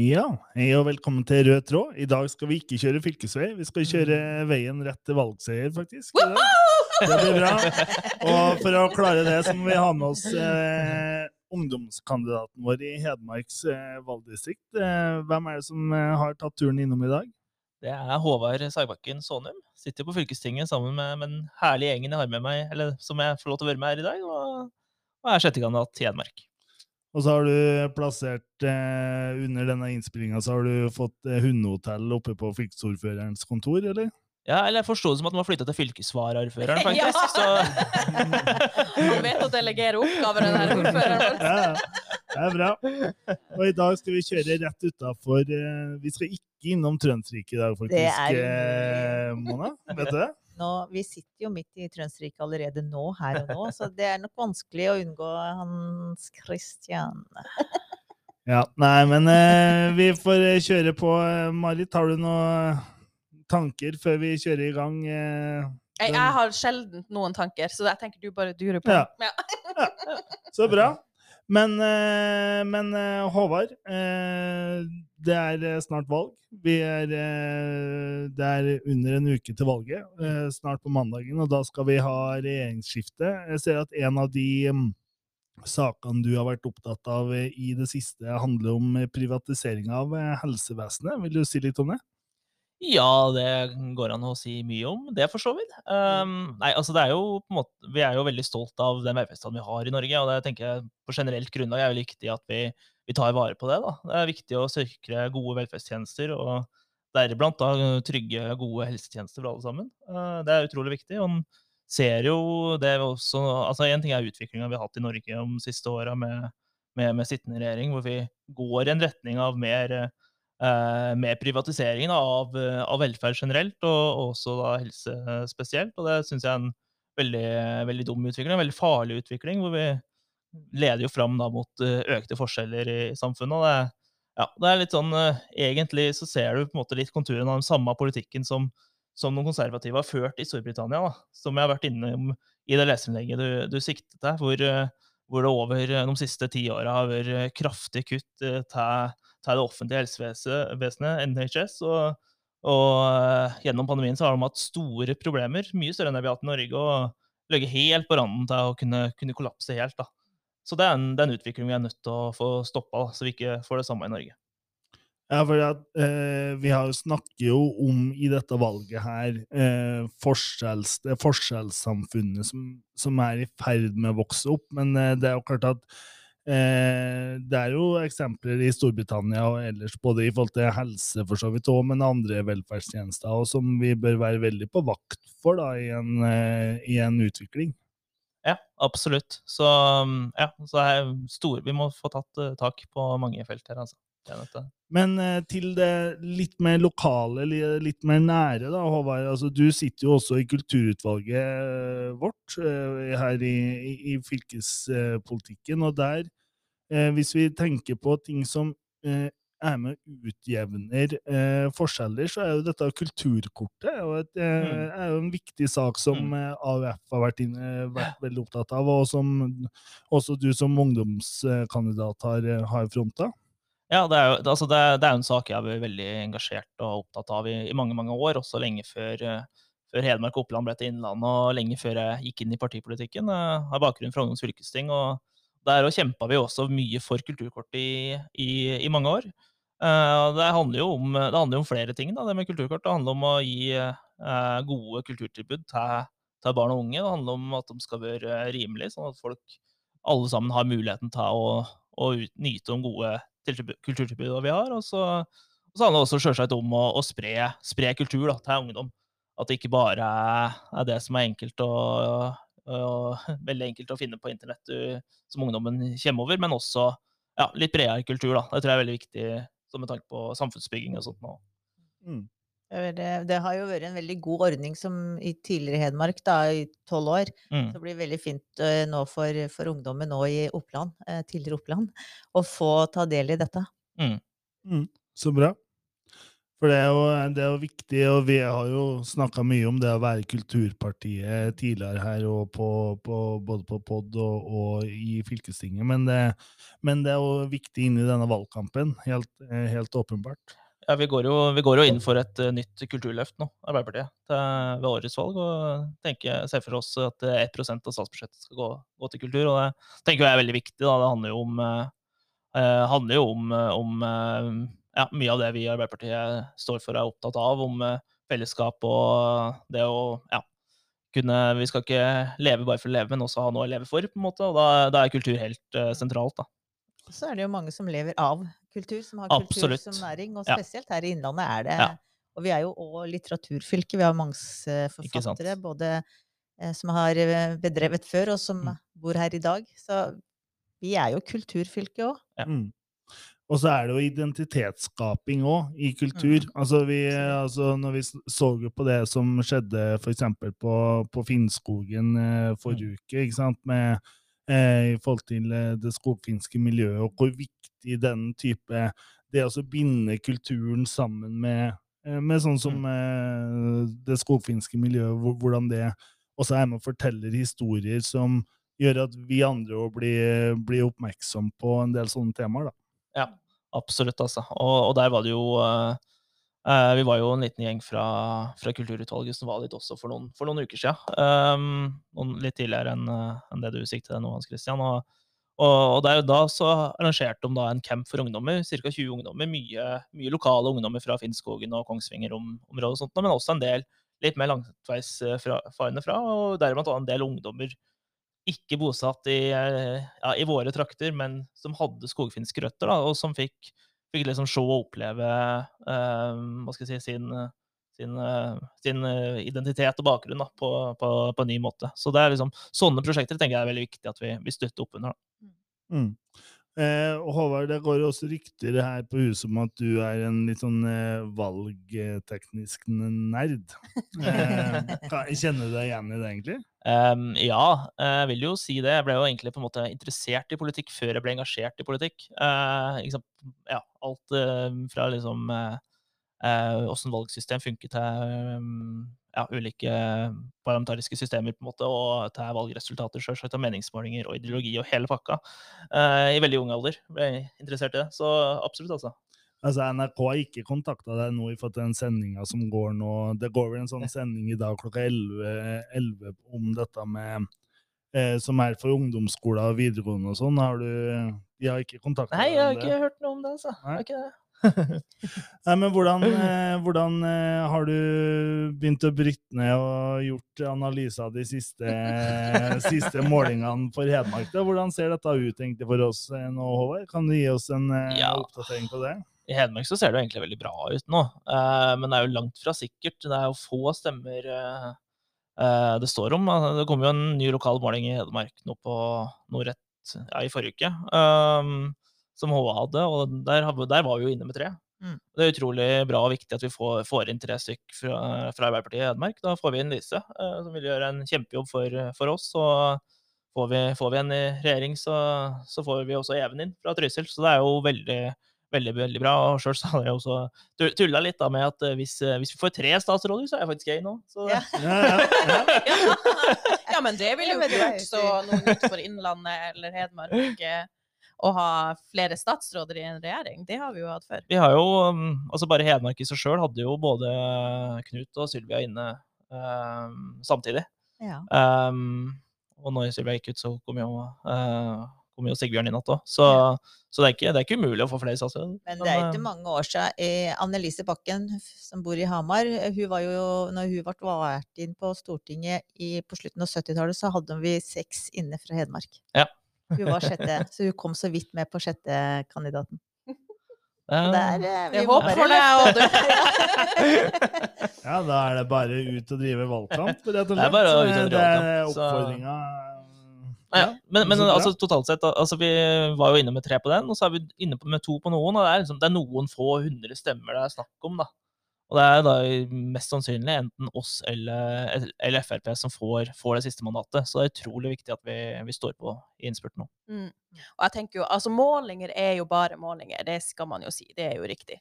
Ja, hei og velkommen til Rød tråd. I dag skal vi ikke kjøre fylkesvei, vi skal kjøre veien rett til valgseier, faktisk. Det blir bra. Og for å klare det, så må vi ha med oss eh, ungdomskandidaten vår i Hedmarks eh, valgdistrikt. Eh, hvem er det som eh, har tatt turen innom i dag? Det er Håvard Sagbakken Sonum. Sitter på fylkestinget sammen med, med den herlige gjengen jeg har med meg, eller som jeg får lov til å være med her i dag, og, og er sjettekandidat i Hedmark. Og så har du plassert eh, Under denne innspillinga så har du fått eh, hundehotell oppe på fylkesordførerens kontor, eller? Ja, eller jeg forsto det som at man har flytta til fylkesvaraordføreren, faktisk. Så Han vet å delegere oppgaver, den her ordføreren vår. Ja, det er bra. Og i dag skal vi kjøre rett utafor eh, Vi skal ikke innom Trøndsriket i dag, faktisk. Er eh, Mona, vet du det? Nå, vi sitter jo midt i Trøndsriket allerede nå, her og nå, så det er nok vanskelig å unngå Hans Christian. Ja, Nei, men eh, vi får eh, kjøre på. Eh, Marit, har du noen tanker før vi kjører i gang? Eh, Jeg, jeg har sjelden noen tanker, så jeg tenker du bare durer på. Ja. Ja. Så bra. Men, eh, men eh, Håvard, eh, det er eh, snart valg. Er, eh, det er under en uke til valget, eh, snart på mandagen, og da skal vi ha regjeringsskifte. Jeg ser at en av de mm, sakene du har vært opptatt av i det siste, handler om privatisering av helsevesenet. Vil du si litt om det? Ja, det går an å si mye om, det for så vidt. Um, nei, altså det er jo på en måte Vi er jo veldig stolt av den velferdsstaten vi har i Norge, og det tenker jeg på generelt grunnlag er det viktig at vi, vi tar vare på det. da. Det er viktig å sikre gode velferdstjenester, og deriblant da trygge, gode helsetjenester for alle sammen. Uh, det er utrolig viktig. og ser jo det også, altså Én ting er utviklinga vi har hatt i Norge de siste åra med, med, med sittende regjering, hvor vi går i en retning av mer, eh, mer privatiseringen av, eh, av velferd generelt, og, og også da helse spesielt. Og det syns jeg er en veldig, veldig dum utvikling, en veldig farlig utvikling, hvor vi leder jo fram da mot eh, økte forskjeller i samfunnet. og det, ja, det er litt sånn, eh, Egentlig så ser du på en måte litt konturen av den samme politikken som som noen konservative har ført i Storbritannia, da, som jeg har vært innom i det leserinnlegget du, du siktet til, hvor, eh, hvor det over eh, de siste ti åra har vært kraftige kraftig kutt eh, til til det offentlige helsevesenet, NHS. Og, og eh, gjennom pandemien så har de hatt store problemer, mye større enn vi har hatt i Norge, og ligget helt på randen til å kunne, kunne kollapse helt. da. Så det er en, det er en utvikling vi er nødt til å få stoppa, så vi ikke får det samme i Norge. Ja, for at, eh, vi har jo snakker jo om i dette valget her eh, forskjells, det forskjellssamfunnet som, som er i ferd med å vokse opp, men eh, det er jo klart at det er jo eksempler i Storbritannia og ellers, både i forhold til helse for så vidt òg, men andre velferdstjenester, og som vi bør være veldig på vakt for da, i, en, eh, i en utvikling. Ja, absolutt. Så um, ja, så er stor, vi må få tatt eh, tak på mange felt her, altså. Men eh, til det litt mer lokale, litt mer nære, da, Håvard. Altså, du sitter jo også i kulturutvalget eh, vårt eh, her i, i, i fylkespolitikken, og der, eh, hvis vi tenker på ting som eh, er med og utjevner eh, forskjeller, så er jo dette kulturkortet og et, eh, Mm. er jo en viktig sak som Mm. eh, AUF har vært, inn, eh, vært veldig opptatt av, og som også du som ungdomskandidat har, eh, har fronta. Ja, det er jo altså det, er- det er en sak jeg har vært veldig engasjert og opptatt av i, i mange mange år, også lenge før, før Hedmark og Oppland ble til Innlandet, og lenge før jeg gikk inn i partipolitikken. Jeg har bakgrunn fra Ungdoms fylkesting, og der også kjempa vi også mye for kulturkort i, i, i mange år. Eh, det handler om, det handler jo om flere ting, da, det med kulturkort. Det handler om å gi eh, gode kulturtilbud til, til barn og unge. Det handler om at de skal være rimelige, sånn at folk alle sammen har muligheten til å, å nyte de gode kulturtilbud vi har. Og så, og så handler det også selvsagt om å, å spre, spre kultur da, til ungdom. At det ikke bare er, det som er enkelt og, og, veldig enkelt å finne på internett du, som ungdommen kommer over, men også ja, litt bredere kultur. Da. Det tror jeg er veldig viktig med tanke på samfunnsbygging og sånt. Mm. Det, det har jo vært en veldig god ordning som i tidligere Hedmark, da, i tolv år. Mm. Så det blir veldig fint eh, nå for, for ungdommen nå i Oppland, eh, tidligere Oppland, å få ta del i dette. Mm. Mm, så bra. For det er, jo, det er jo viktig, og vi har jo snakka mye om det å være kulturpartiet tidligere her, og på, på, både på pod og, og, i fylkestinget, men det, men det, er jo viktig inn i denne valgkampen. Helt, helt åpenbart. Ja, vi går, jo, vi går, jo, inn for et uh, nytt kulturløft nå, Arbeiderpartiet, ved årets valg. Og tenker, ser for oss at 1% av statsbudsjettet skal gå, gå, til kultur. Og det tenker jeg er veldig viktig. Da. Det handler jo om, eh, handler jo om, om ja, mye av det vi i Arbeiderpartiet står for og er opptatt av, om eh, fellesskap og det å ja, kunne Vi skal ikke leve bare for å leve, men også ha noe å leve for, på en måte. Og da, da er kultur helt uh, sentralt, da. Så er det jo mange som lever av kultur, som har kultur som næring. Og spesielt ja. her i Innlandet er det ja. Og vi er jo òg litteraturfylke. Vi har mange forfattere, både eh, som har bedrevet før, og som mm. bor her i dag. Så vi er jo kulturfylke òg. Ja. Mm. Og så er det jo identitetsskaping òg, i kultur. Mm. Altså, vi, altså, når vi så på det som skjedde f.eks. På, på Finnskogen eh, forrige mm. uke, ikke sant, med, eh, i forhold til eh, det skogfinske miljøet, og hvor viktig den type Det å binde kulturen sammen med, eh, med sånn som mm. eh, det skogfinske miljøet, hvordan det også er med og forteller historier som gjør at vi andre òg blir, blir oppmerksom på en del sånne temaer. da. Ja, absolutt, altså. Og, og der var det jo uh, Vi var jo en liten gjeng fra, fra, Kulturutvalget som var litt også for noen, for noen uker siden. Um, litt tidligere enn uh, en det du sikter nå, Hans Christian. Og, og, der, da så arrangerte de da en camp for ungdommer, ca. 20 ungdommer. Mye, mye, lokale ungdommer fra Finnskogen og Kongsvinger-området, og sånt, men også en del litt mer langveisfarende fra, og deriblant en del ungdommer ikke bosatt i, eh, ja, i, våre trakter, men som hadde skogfinske røtter, da, og som fikk, fikk liksom se og oppleve uh, hva skal jeg si, sin, sin, uh, sin identitet og bakgrunn da, på, på, på, en ny måte. Så det er liksom, Sånne prosjekter tenker jeg er veldig viktig at vi, vi støtter opp under. Da. Mm. Eh, og Håvard, det går jo også rykter her på huset om at du er en litt sånn eh, valgteknisk nerd. Eh, kjenner du deg igjen i det, egentlig? Um, ja, jeg vil jo si det. Jeg ble jo egentlig på en måte interessert i politikk før jeg ble engasjert i politikk. Uh, ja, alt uh, fra liksom åssen uh, valgsystem funket til um, ja, ulike parlamentariske systemer på en måte, og til valgresultater, selvsagt, og meningsmålinger og ideologi og hele pakka. Uh, I veldig ung alder ble jeg interessert i det. Så absolutt, altså. Altså, NRK har ikke kontakta deg nå i forhold til den sendinga som går nå. Det går vel en sånn sending i dag klokka 11, 11 om dette med eh, Som er for ungdomsskoler og videregående og sånn. Har du De har ikke kontakta deg? Nei, jeg har ikke hørt noe om det, altså. Nei? Har ikke det. Nei, men hvordan, eh, hvordan, eh, har du begynt å bryte ned og gjort analyse av de siste, siste målingene for Hedmark? Da? Hvordan ser dette ut egentlig for oss eh, nå, Håvard? Kan du gi oss en ja. oppdatering på det? I Hedmark så ser det egentlig veldig bra ut nå, men det er jo langt fra sikkert. Det er jo få stemmer det står om. Det kom jo en ny lokal måling i Hedmark nå på rett ja, i forrige uke. Som HA hadde, og der, der, var vi jo inne med tre. Mm. Det er utrolig bra og viktig at vi får, får inn tre stykk fra, fra, Arbeiderpartiet i Hedmark. Da får vi inn Lise, uh, som vil gjøre en kjempejobb for, for oss. Og får vi, får vi, en i regjering, så, så, får vi også Even inn fra Trysil. Så det er jo veldig, veldig veldig bra. og Sjøl hadde jeg også tulla litt da med at eh, hvis, eh, hvis, vi får tre statsråder, så er jeg faktisk gay nå. Ja. Ja, ja, ja, men det ville jo ikke vært så noe nytt for Innlandet eller Hedmark å ha flere statsråder i en regjering. Det har vi jo hatt før. Vi har jo, um, altså Bare Hedmark i seg sjøl hadde jo både Knut og Sylvia inne um, samtidig. Ja. Um, og når Sylvia gikk ut, så kom jo, uh, kom jo Sigbjørn inn igjen òg. Så, ja. så det, er ikke, det, er ikke, umulig å få flere statsråder. Men det er ikke mange år siden. Eh, Annelise Bakken, som bor i Hamar, hun var jo, når hun ble valgt inn på Stortinget i, på slutten av 70-tallet, så hadde vi seks inne fra Hedmark. Ja. Hun var sjette, så hun kom så vidt med på sjettekandidaten. Der, eh, vi håper for deg, og du. ja, da er det bare ut og drive valgkamp, rett og slett. Det er bare ut og drive valgkamp. Oppfordringa ja, men, men altså, totalt sett, altså, vi var jo inne med tre på den, og så er vi inne med to på noen. og Det er, liksom, det er noen få hundre stemmer det er snakk om. da. Og det er da mest sannsynlig enten oss eller, eller Frp som får, får, det siste mandatet. Så det er utrolig viktig at vi, vi står på i innspurten nå. Mm. Og jeg tenker jo, altså Målinger er jo bare målinger, det skal man jo si. Det er jo riktig.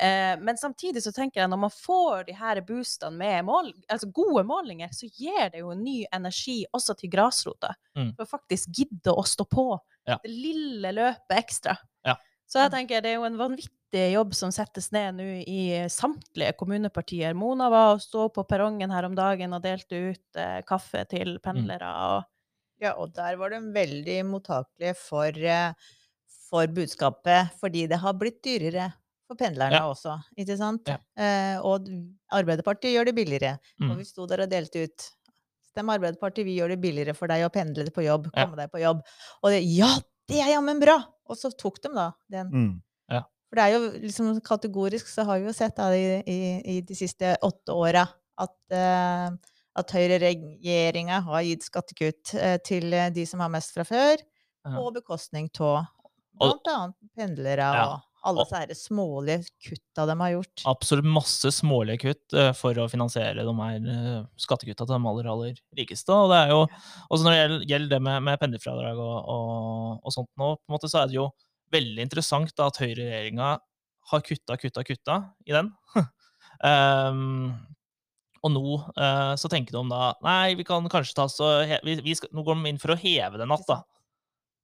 Eh, men samtidig så tenker jeg når man får de her boostene med mål, altså gode målinger, så gir det jo ny energi også til grasrota. Mm. For faktisk gidde å stå på ja. det lille løpet ekstra. Ja. Så jeg tenker det er jo en vanvittig jobb som settes ned nå i samtlige kommunepartier. Mona var og stå på perrongen her om dagen og delte ut eh, kaffe til mm. pendlere. og ja, og der var de veldig mottakelige for, eh, for budskapet, fordi det har blitt dyrere for pendlerne ja. også, ikke sant? Ja. Eh, og Arbeiderpartiet gjør det billigere. Mm. Og vi sto der og delte ut Stem Arbeiderpartiet, vi gjør det billigere for deg å pendle på jobb, komme ja. deg på jobb. Og det Ja, det er jammen bra! Og så tok de da den. Mm. For det er jo liksom kategorisk så har vi jo sett da i, i, i de siste åtte åra at uh, at høyreregjeringa har gitt skattekutt uh, til eh, de som har mest fra før, på bekostning av bl.a. pendlere ja. og alle disse smålige kutta de har gjort. Absolutt masse smålige kutt uh, for å finansiere de her uh, skattekutta til de aller, aller rikeste. Og det er jo, også når det gjelder det med, med pendlerfradrag og, og, og, sånt nå, på en måte, så er det jo veldig interessant da, at høyreregjeringa har kutta, kutta, kutta i den. um, Og nå uh, så tenker de da nei, vi kan kanskje ta så vi, vi skal, Nå går de inn for å heve den natt, da.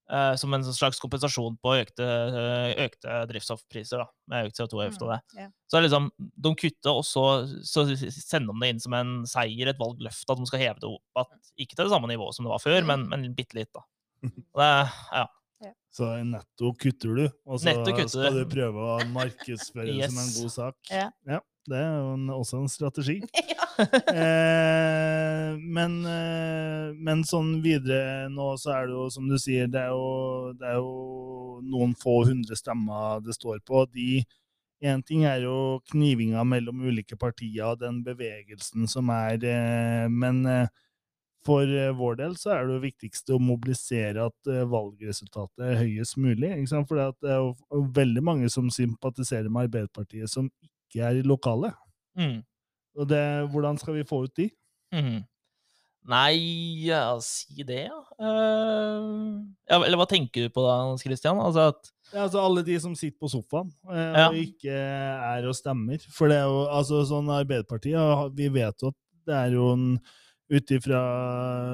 Uh, som en slags kompensasjon på økte, uh, økte drivstoffpriser, da, med økt CO2-avgift og det. Mm, yeah. Så liksom, de kutter, og så, så, sender de det inn som en seier, et valgløft, at de skal heve det opp. At, ikke til det samme nivået som det var før, mm. men, men bitte litt, da. Det, ja. Så netto kutter du, og så skal du prøve å markedsføre det yes. som en god sak. Ja. ja det er jo en, også en strategi. eh, men, eh, men, sånn videre nå, så er det jo som du sier, det er jo, det er jo noen få hundre stemmer det står på. De Én ting er jo knivinga mellom ulike partier og den bevegelsen som er, eh, men eh, for eh, vår del så er det viktigste å mobilisere at eh, valgresultatet er høyest mulig. For det er jo veldig mange som sympatiserer med Arbeiderpartiet, som ikke er i lokalet. Mm. Og det, hvordan skal vi få ut de? Mm. Nei, ja, si det, ja. Uh, ja. Eller hva tenker du på da, Christian? Altså at ja, altså alle de som sitter på sofaen uh, ja. og ikke er og stemmer. For det er jo altså sånn Arbeiderpartiet Vi vet jo at det er jo en ut ifra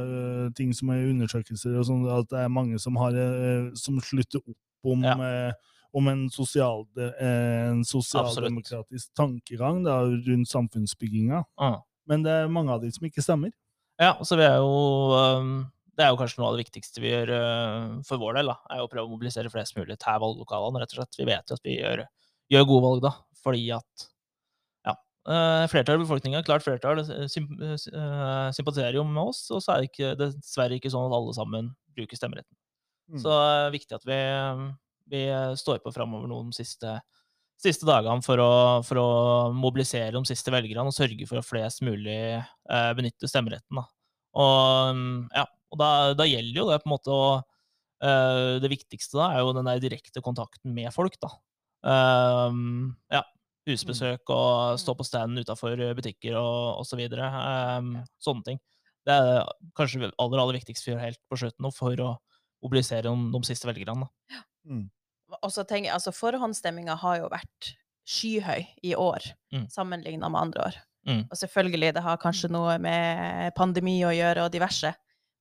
uh, ting som er undersøkelser, og sånn, at det er mange som, har, uh, som slutter opp om, ja. uh, om en, sosial, en sosialdemokratisk tankegang da, rundt samfunnsbygginga. Ah. Men det er mange av de som ikke stemmer. Ja, så vi er jo um, Det er jo kanskje noe av det viktigste vi gjør for vår del. da, er å prøve å mobilisere flest mulig til valglokalene, rett og slett. Vi vet jo at vi gjør, gjør gode valg da, fordi at flertallet i befolkninga, klart flertall, uh, sympatiserer jo med oss. Og så er det ikke, dessverre ikke sånn at alle sammen bruker stemmeretten. Mm. Så det er viktig at vi, vi står på framover noen siste, siste dagene for å, for å, mobilisere de siste velgerne og sørge for at flest mulig uh, benytter stemmeretten. Da. Og, um, ja, og da, da, gjelder jo det på en måte å Det viktigste da er jo den der direkte kontakten med folk, da. ja, husbesøk mm. og stå på stand utafor butikker og osv. Så um, sånne ting. Det er kanskje det aller, aller viktigste vi gjør helt på slutten nå, for å mobilisere de, de siste velgerne. Ja. Mm. Og tenker altså Forhåndsstemminga har jo vært skyhøy i år mm. sammenligna med andre år. Mm. Og selvfølgelig, det har kanskje noe med pandemi å gjøre og diverse,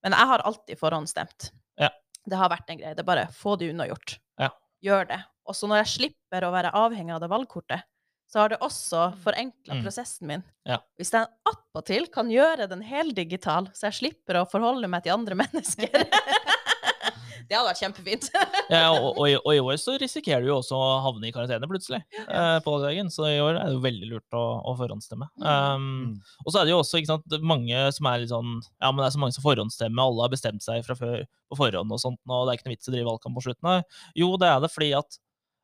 men jeg har alltid forhåndsstemt. Ja. Det har vært en greie. Det er bare få det unnagjort. Ja. Gjør det. Og så når jeg slipper å være avhengig av det valgkortet, så har det også mm. forenkla mm. prosessen min. Ja. Hvis jeg attpåtil kan gjøre den heldigital, så jeg slipper å forholde meg til andre mennesker Det hadde vært kjempefint. ja, og, og, og, i år så risikerer du jo også å havne i karantene plutselig. Ja. Eh, på dagen, Så i år er det jo veldig lurt å, å forhåndsstemme. Mm. Um, mm. Og så er det jo også sant, mange som er litt sånn Ja, men det er så mange som forhåndsstemmer, alle har bestemt seg fra før på forhånd og sånt, og det er ikke noe vits i å drive valgkamp på slutten. Jo, det er det fordi at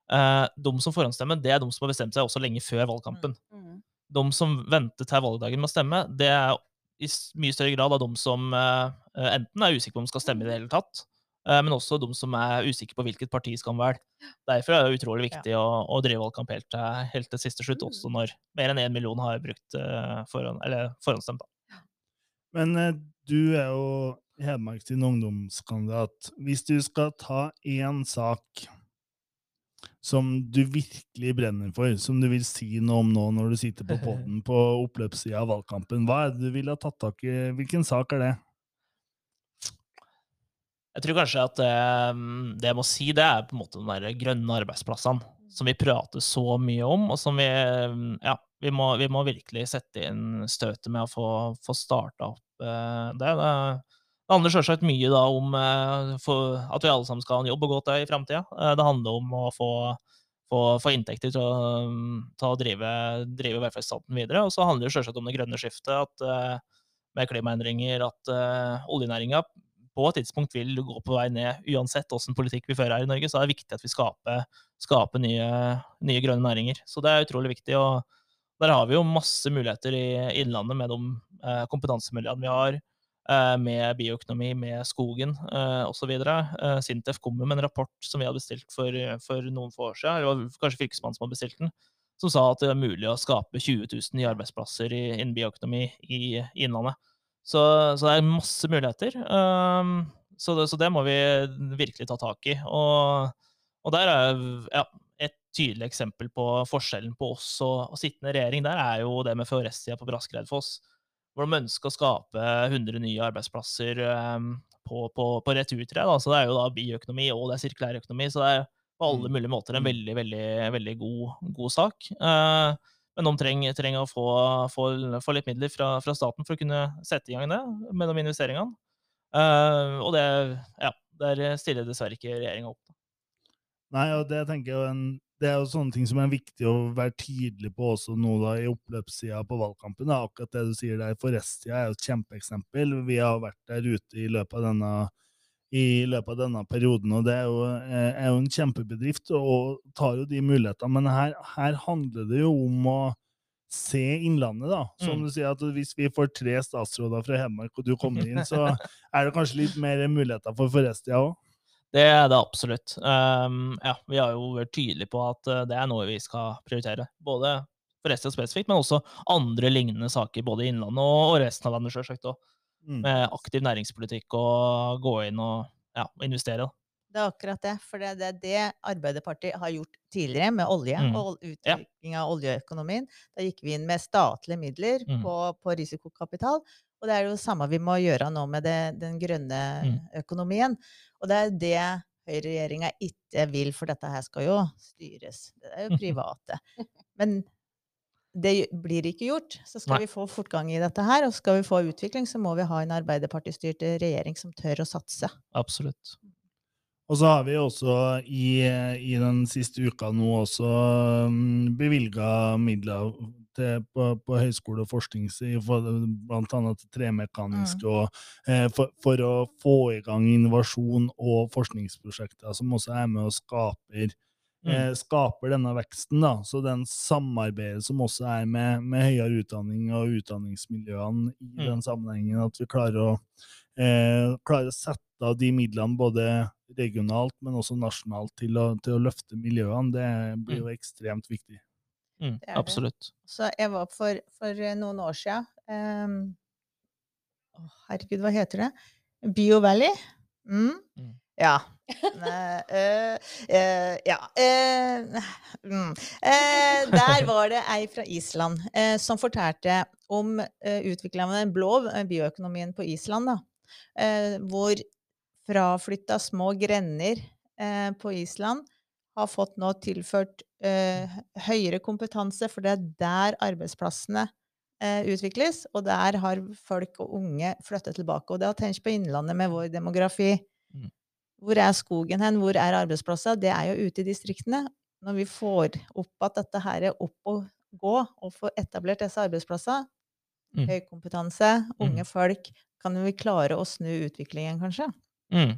de som forhåndsstemmer, det er de som har bestemt seg også lenge før valgkampen. Mm. Mm. De som venter til valgdagen med å stemme, det er i mye større grad av de som uh, enten er usikre på om de skal stemme i det hele tatt, men også de som er usikre på hvilket parti skal de velge. Derfor er det utrolig viktig ja. å, å, drive valgkamp helt til, helt til siste slutt, mm. også når mer enn én million har brukt forhånd, forhåndsstemt. Da. Men du er jo Hedmark sin ungdomskandidat. Hvis du skal ta én sak som du virkelig brenner for, som du vil si noe om nå når du sitter på poden på oppløpssida av valgkampen? Hva er det du ville ha tatt tak i? Hvilken sak er det? Jeg tror kanskje at det, det jeg må si, det er på en måte de grønne arbeidsplassene som vi prater så mye om, og som vi Ja, vi må, vi må virkelig sette inn støtet med å få, få starta opp eh, det. det det handler selvsagt mye da om eh, at vi alle sammen skal ha en jobb å gå til i framtida. Eh, det handler om å få, få, få inntekter til å, til å drive, drive, velferdsstaten videre. Og så handler det selvsagt om det grønne skiftet, at eh, med klimaendringer, at uh, oljenæringa på et tidspunkt vil gå på vei ned. Uansett åssen politikk vi fører her i Norge, så er det viktig at vi skaper, skaper nye, nye, grønne næringer. Så det er utrolig viktig. og der har vi jo masse muligheter i Innlandet med de eh, kompetansemiljøene vi har. Eh, med bioøkonomi, med skogen uh, osv. Uh, Sintef kommer med en rapport som vi hadde bestilt for, for noen få år siden, det var kanskje Fylkesmannen som hadde bestilt den, som sa at det er mulig å skape 20 000 nye arbeidsplasser innen bioøkonomi i Innlandet. Så, så, det er masse muligheter. Um, så, det, så, det, må vi virkelig ta tak i. Og, og der er ja, et tydelig eksempel på forskjellen på oss og, og sittende regjering. Der er jo det med Faurestia på Braskereidfoss hvor de ønsker å skape 100 nye arbeidsplasser um, på, på, på returtre. Så det er jo da bioøkonomi og det er sirkulær økonomi, så det er på alle mm. mulige måter en mm. veldig, veldig, veldig god, god sak. Uh, men de trenger, trenger å få, få, få, litt midler fra, fra, staten for å kunne sette i gang det med de investeringene. Uh, og det, ja, der stiller dessverre ikke regjeringa opp. Nei, og det tenker jeg en det er jo sånne ting som er viktig å være tydelig på også nå da i oppløpssida på valgkampen. Da. Akkurat det du sier der Forestia er jo et kjempeeksempel. Vi har vært der ute i løpet av denne, løpet av denne perioden, og det er jo, eh, er jo, en kjempebedrift og tar jo de mulighetene. Men her, her handler det jo om å se Innlandet, da. Som mm. du sier, at hvis vi får tre statsråder fra Hedmark, og du kommer inn, så er det kanskje litt mer muligheter for Forestia òg? Det er det absolutt. Um, ja, vi har jo vært tydelige på at uh, det er noe vi skal prioritere. Både for resten spesifikt, men også andre lignende saker både i Innlandet og, resten av landet, sjølsagt. Mm. Med aktiv næringspolitikk og gå inn og ja, investere. Det er akkurat det. For det er det Arbeiderpartiet har gjort tidligere med olje mm. og utvikling ja. av oljeøkonomien. Da gikk vi inn med statlige midler mm. på, på risikokapital. Og det er jo det samme vi må gjøre nå med det, den grønne mm. økonomien. Og det er det høyreregjeringa ikke vil, for dette her skal jo styres. Det er jo private. Men det blir ikke gjort. Så skal Nei. vi få fortgang i dette her, og skal vi få utvikling, så må vi ha en Arbeiderpartistyrt regjering som tør å satse. Absolutt. Og så har vi også i, i den siste uka nå også um, bevilga midler til, på, på høyskole og forskning, blant annet tremekanisk, mm. og, eh, for, for, å få i gang innovasjon og forskningsprosjekter som også er med og skaper, mm. eh, skaper denne veksten. Da. Så den samarbeidet som også er med, med høyere utdanning og utdanningsmiljøene i mm. den sammenhengen, at vi klarer å, eh, klarer å sette av de midlene både regionalt, men også nasjonalt til å, til å løfte miljøene, det blir jo mm. ekstremt viktig. Mm, absolutt. Så jeg var for, for eh, noen år sia um, oh, Herregud, hva heter det? Bio Valley. Mm? Mm. Ja. uh, uh, ja. Uh, der var det ei fra Island som fortalte om utviklingen av den blå bioøkonomien på Island. Da, hvor fraflytta små grender på Island har fått nå tilført eh, høyere kompetanse, for det er der arbeidsplassene eh, utvikles, og der har folk og unge flyttet tilbake. Og det har tenkt på Innlandet med vår demografi. Mm. Hvor er skogen hen? Hvor er arbeidsplasser? Det er jo ute i distriktene. Når vi får opp at dette her er opp og gå, og får etablert disse arbeidsplassene, mm. høy kompetanse, unge mm. folk, kan vi klare å snu utviklingen, kanskje? Mm.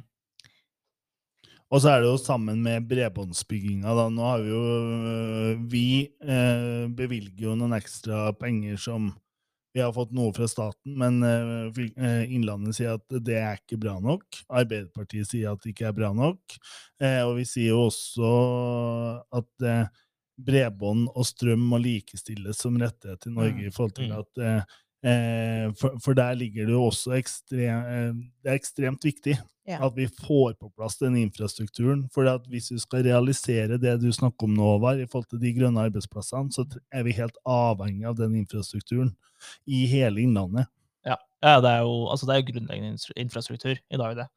Og så er det jo sammen med bredbåndsbygginga, da. Nå har vi jo øh, Vi eh, bevilger jo noen ekstra penger som vi har fått noe fra staten, men eh, Innlandet sier at det er ikke bra nok. Arbeiderpartiet sier at det ikke er bra nok. Eh, og vi sier jo også at eh, bredbånd og strøm må likestilles som rettighet i Norge, mm. i forhold til at at Eh, for, for, der ligger det jo også ekstrem, eh, Det er ekstremt viktig ja. at vi får på plass den infrastrukturen. For hvis vi skal realisere det du snakker om nå, Var, i forhold til de grønne arbeidsplassene, så er vi helt avhengig av den infrastrukturen i hele Innlandet. Ja, ja det, er jo, altså det er jo grunnleggende infrastruktur i dag. det.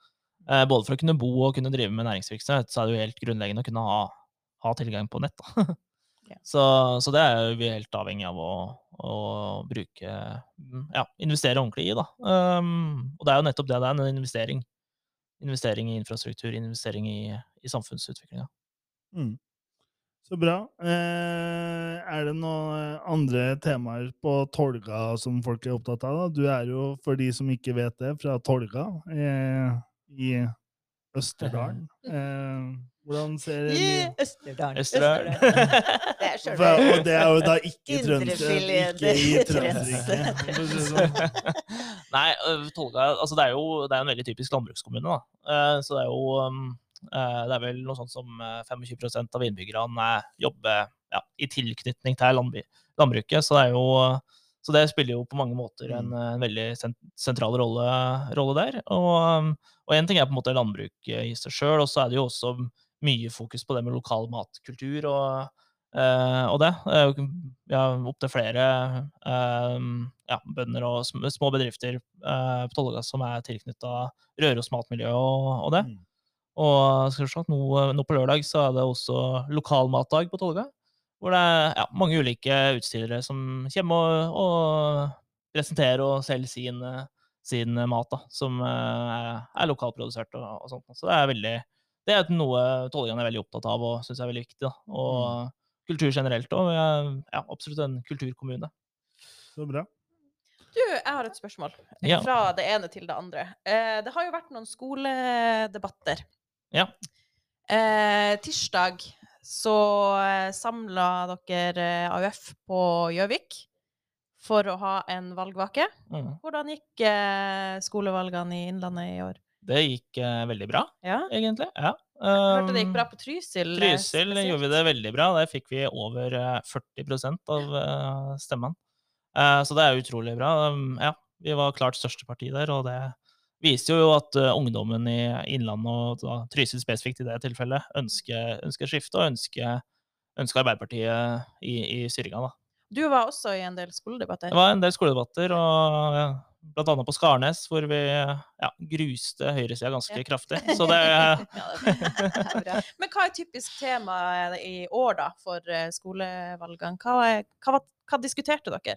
Eh, både for å kunne bo og kunne drive med næringsvirksomhet, så er det jo helt grunnleggende å kunne ha, ha tilgang på nett. ja. så, så, det er vi helt avhengig av å, å bruke mm, Ja, investere ordentlig i, da. Um, og det er jo nettopp det det er, en investering. Investering i infrastruktur, investering i, i samfunnsutviklinga. Mm. Så bra. Eh, er det noen andre temaer på Tolga som folk er opptatt av? Da? Du er jo, for de som ikke vet det, fra Tolga eh, i Østerdalen. Eh, hvordan ser det ut? Østerdalen. Østerdalen. det er Og det er jo da ikke Trøndelag, ikke i Trøndelag. Sånn. Nei, Tolga altså det er jo det er en veldig typisk landbrukskommune. da. Så det er jo um, Eh, det er vel noe sånt som 25 eh, av innbyggerne jobber ja, i tilknytning til landbruket. Så det, jo, så det, spiller jo på mange måter en, mm. en veldig sentral rolle, rolle der. Og, én en ting er på en måte landbruket i seg sjøl, og så er det jo også mye fokus på det med lokal matkultur og, uh, og det. Vi har opptil flere uh, ja, bønder og små bedrifter uh, på Tolga som er tilknytta Røros matmiljø og, og det. Mm. Og skal vi se, nå, nå, på lørdag så er det også lokalmatdag på Tolga. Hvor det er ja, mange ulike utstillere som kommer og, og presenterer og selger sin, sin mat, da, som er, er lokalprodusert og, og, sånt. Så det er veldig det er noe Tolgan er veldig opptatt av og syns er veldig viktig. Da. Og mm. kultur generelt òg. Ja, absolutt en kulturkommune. Så bra. Du, jeg har et spørsmål. Ja. Fra det ene til det andre. Eh, det har jo vært noen skoledebatter ja. Eh, tirsdag så eh, samla dere eh, AUF på Gjøvik for å ha en valgvake. Mm. Hvordan gikk eh, skolevalgene i Innlandet i år? Det gikk veldig bra, ja. egentlig. Ja. Um, hørte det gikk bra på Trysil. Trysil spesielt. gjorde vi det veldig bra. Der fikk vi over 40% av stemmene. så det er utrolig bra. Um, ja, vi var klart største parti der, og det viser jo at uh, ungdommen i Innlandet, og Trysil spesifikt i det tilfellet, ønsker, ønsker skifte og ønsker, ønsker Arbeiderpartiet i, i styringa. Du var også i en del skoledebatter? Det var en del skoledebatter, og ja, blant annet på Skarnes, hvor vi ja, gruste høyresida ganske ja. kraftig. Så det, ja, det Men hva er typisk tema i år, da, for eh, skolevalgene? Hva, hva, hva diskuterte dere?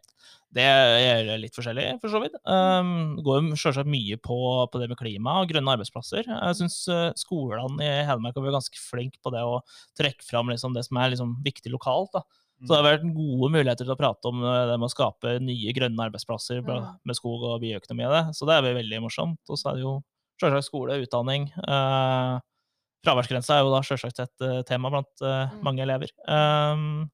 Det er litt forskjellig, for så vidt. Um, det går selvsagt mye på, på, det med klima og grønne arbeidsplasser. Jeg syns uh, skolene i Hedmark har vært ganske flinke på det å trekke fram liksom, det som er liksom, viktig lokalt. Da. Så det har vært gode muligheter til å prate om uh, det med å skape nye grønne arbeidsplasser med skog og bioøkonomi det. Så det er veldig morsomt. Og så er det jo selvsagt skole, utdanning. Uh, fraværsgrensa er jo da selvsagt et uh, tema blant uh, mange elever. Um,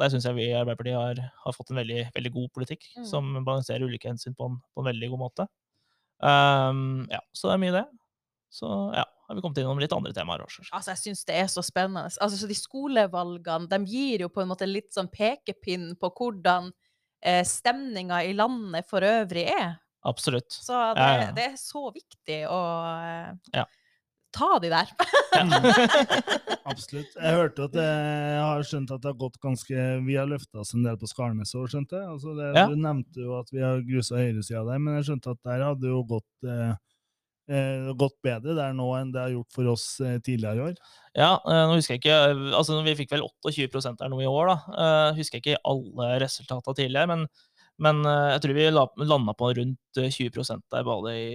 der syns jeg vi i Arbeiderpartiet har, har, fått en veldig, veldig god politikk mm. som balanserer ulike hensyn på en, på en veldig god måte. Um, ja, så det er mye det. Så ja, har vi kommet innom litt andre temaer også. Altså, jeg syns det er så spennende. Altså, så de skolevalgene de gir jo på en måte litt sånn pekepinn på hvordan eh, stemninga i landet for øvrig er. Absolutt. Så det, ja, ja. det er så viktig å eh, ja ta de der. Absolutt. Jeg hørte at jeg har skjønt at det har gått ganske Vi har løfta oss en del på Skarnes òg, skjønte jeg. Altså det, ja. Du nevnte jo at vi har grusa høyresida der, men jeg skjønte at der hadde jo gått eh, eh, gått bedre der nå enn det har gjort for oss eh, tidligere i år? Ja, eh, nå husker jeg ikke altså Vi fikk vel 28% der nå i år, da. Eh, husker jeg ikke alle resultatene tidligere, men men uh, jeg tror vi landa på rundt 20 eh, der bare i,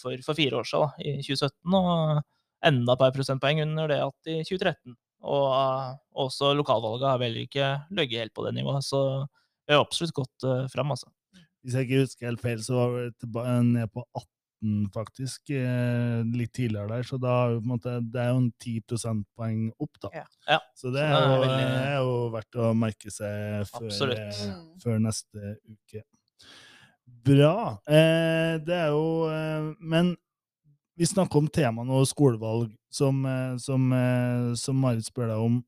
for, for, fire år siden, da, i 2017, og enda et par prosentpoeng under det at i 2013. Og uh, også lokalvalget har vel ikke ligget helt på det nivået, så vi har absolutt gått uh, fram, altså. Hvis jeg ikke husker helt feil, så var vi ned på 18 faktisk, eh, litt tidligere der. Så da, måte, det er jo en 10 prosentpoeng opp, da. Ja. Ja. Så det, så er, jo, veldig... er, jo, verdt å merke seg før, eh, mm. før neste uke. Bra. Eh, det er jo eh, Men vi snakker om tema nå, skolevalg, som, eh, som, eh, som Marit spør deg om.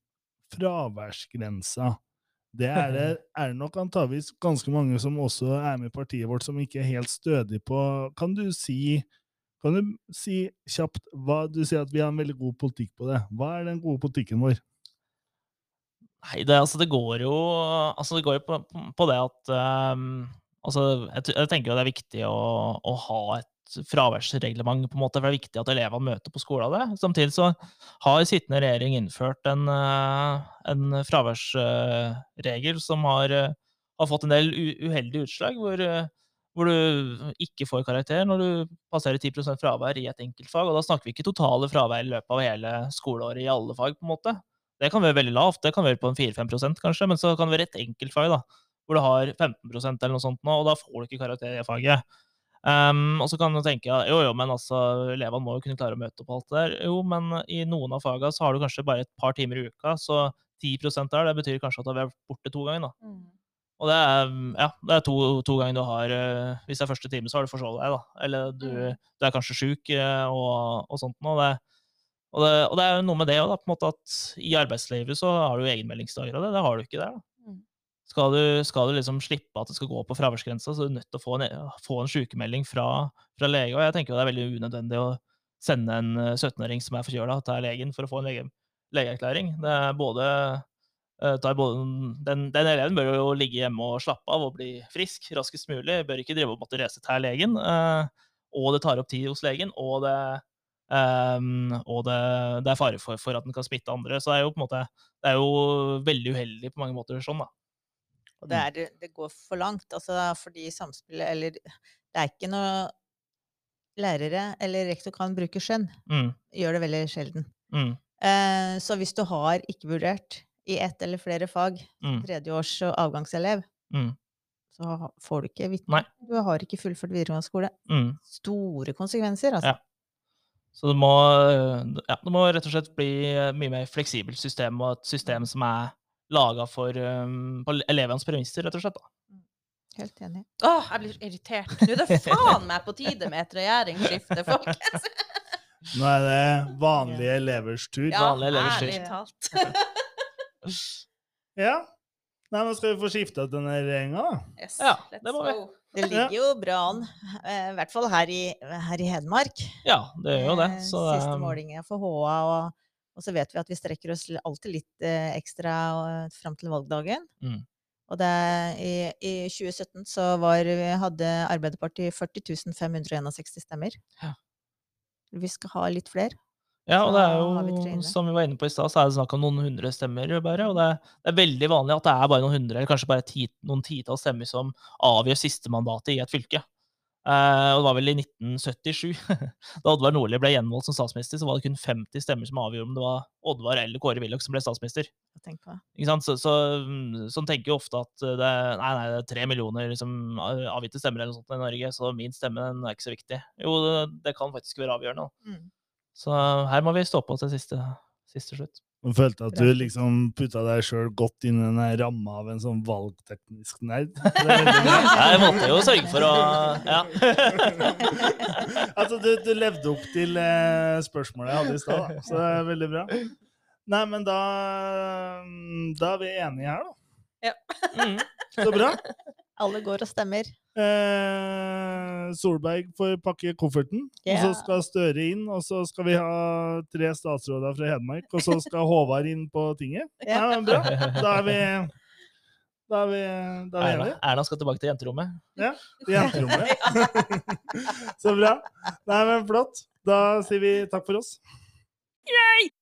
Fraværsgrensa. Det er det, er det nok antageligvis ganske mange som også er med i partiet vårt, som ikke er helt stødig på Kan du si kan du si kjapt hva Du sier at vi har en veldig god politikk på det. Hva er den gode politikken vår? Nei, det, altså, det går jo altså, det går jo på, på det at um, altså, jeg, jeg, tenker jo det er viktig å, å ha et fraværsreglement, på en måte, for det er viktig at elevene møter på skolen det. Samtidig så har sittende regjering innført en, eh, en fraværsregel som har, eh, har, fått en del uheldige utslag, hvor, eh, hvor, du ikke får karakter når du passerer 10% fravær i et enkeltfag. Og da snakker vi ikke totale fravær i løpet av hele skoleåret i alle fag, på en måte. Det kan være veldig lavt, det kan være på en 4-5% kanskje, men så kan det være et enkeltfag da, hvor du har 15% eller noe sånt nå, og da får du ikke karakter i faget. Um, og så kan du tenke jo, jo, men altså, elevene må jo kunne klare å møte opp alt det der. Jo, men i noen av fagene så har du kanskje bare et par timer i uka, så 10% der, det betyr kanskje at du har vært borte to ganger. da. Mm. Og det er, ja, det er to, to, ganger du har uh, Hvis det er første time, så har du forsovet deg, da. Eller du, mm. du er kanskje sjuk uh, og, og, sånt noe. Det, og, det, og det er jo noe med det òg, at i arbeidslivet så har du egenmeldingsdager og det. Det har du ikke der. da. Skal du, skal du, liksom slippe at det skal gå på fraværsgrensa, så er du nødt til å få en, få en sykemelding fra, fra, lege. Og jeg tenker jo det er veldig unødvendig å sende en 17-åring eh, som er forkjøla, til legen for å få en lege, legeerklæring. Det er både, eh, både den, den, eleven bør jo ligge hjemme og slappe av og bli frisk raskest mulig. Bør ikke drive og måtte reise til legen. Eh, og det tar opp tid hos legen, og det, og det, det er fare for, for, at den kan smitte andre. Så det er jo måte, det er jo veldig uheldig på mange måter sånn, da. Og det, mm. er, det går for langt. Altså fordi samspillet Eller det er ikke noe Lærere eller rektor kan bruke skjønn. Mm. Gjør det veldig sjelden. Mm. Eh, så hvis du har ikke vurdert i ett eller flere fag, mm. tredjeårs avgangselev, mm. så får du ikke vitne. Du har ikke fullført videregående skole. Mm. Store konsekvenser, altså. Ja. Så det må, ja, det må rett og slett bli mye mer fleksibelt system, og et system som er laga for um, på elevenes premisser, rett og slett. da. Mm. Helt enig. Åh, jeg blir irritert. Nå er det faen meg på tide med et regjeringsskifte, folkens! Nå er det vanlige elevers tur. Ja, vanlige elevers tur. ærlig talt. ja. Nei, men Skal vi få skifta til denne regjeringa, da? Yes, ja, det må vi. Det ligger jo bra an, eh, i hvert fall her i, her i Hedmark. Ja, det gjør jo det. Så, Siste um, målinger for HA og og så vet vi at vi strekker oss alltid litt eh, ekstra eh, fram til valgdagen. Mm. Og det, i, i, 2017 så var, hadde Arbeiderpartiet 40 561 stemmer. Ja. Vi skal ha litt flere. Ja, og det er jo, som vi var inne på i stad, så er det snakk om noen hundre stemmer bare. Og det, det, er veldig vanlig at det er bare noen hundre, eller kanskje bare ti, noen titalls stemmer som avgjør sistemandatet i et fylke. Uh, og det var vel i 1977, da Oddvar Nordli ble gjenvalgt som statsminister, så var det kun 50 stemmer som avgjorde om det var Oddvar eller Kåre Willoch som ble statsminister. Så, så, sånn tenker jo ofte at det, nei, nei, det er tre millioner liksom, avgitte stemmer eller noe sånt i Norge, så min stemme den er ikke så viktig. Jo, det, det kan faktisk være avgjørende. Mm. Så her må vi stå på til siste, siste slutt. Og følte at du liksom putta deg sjøl godt inn i den ramma av en sånn valgteknisk nerd. jeg måtte jo sørge for å Ja. altså, du, du, levde opp til eh, spørsmålet jeg hadde i stad, så det er veldig bra. Nei, men da Da er vi enige her, da. Ja. Mm. Så bra. Alle går og stemmer. Eh, Solberg får pakke kofferten, yeah. og så skal Støre inn. Og så skal vi ha tre statsråder fra Hedmark, og så skal Håvard inn på tinget. Ja, men bra. Da er vi da er vi, da er vi Erna, Erna skal tilbake til jenterommet. Ja, til jenterommet. så bra. Nei, men flott. Da sier vi takk for oss. Yay!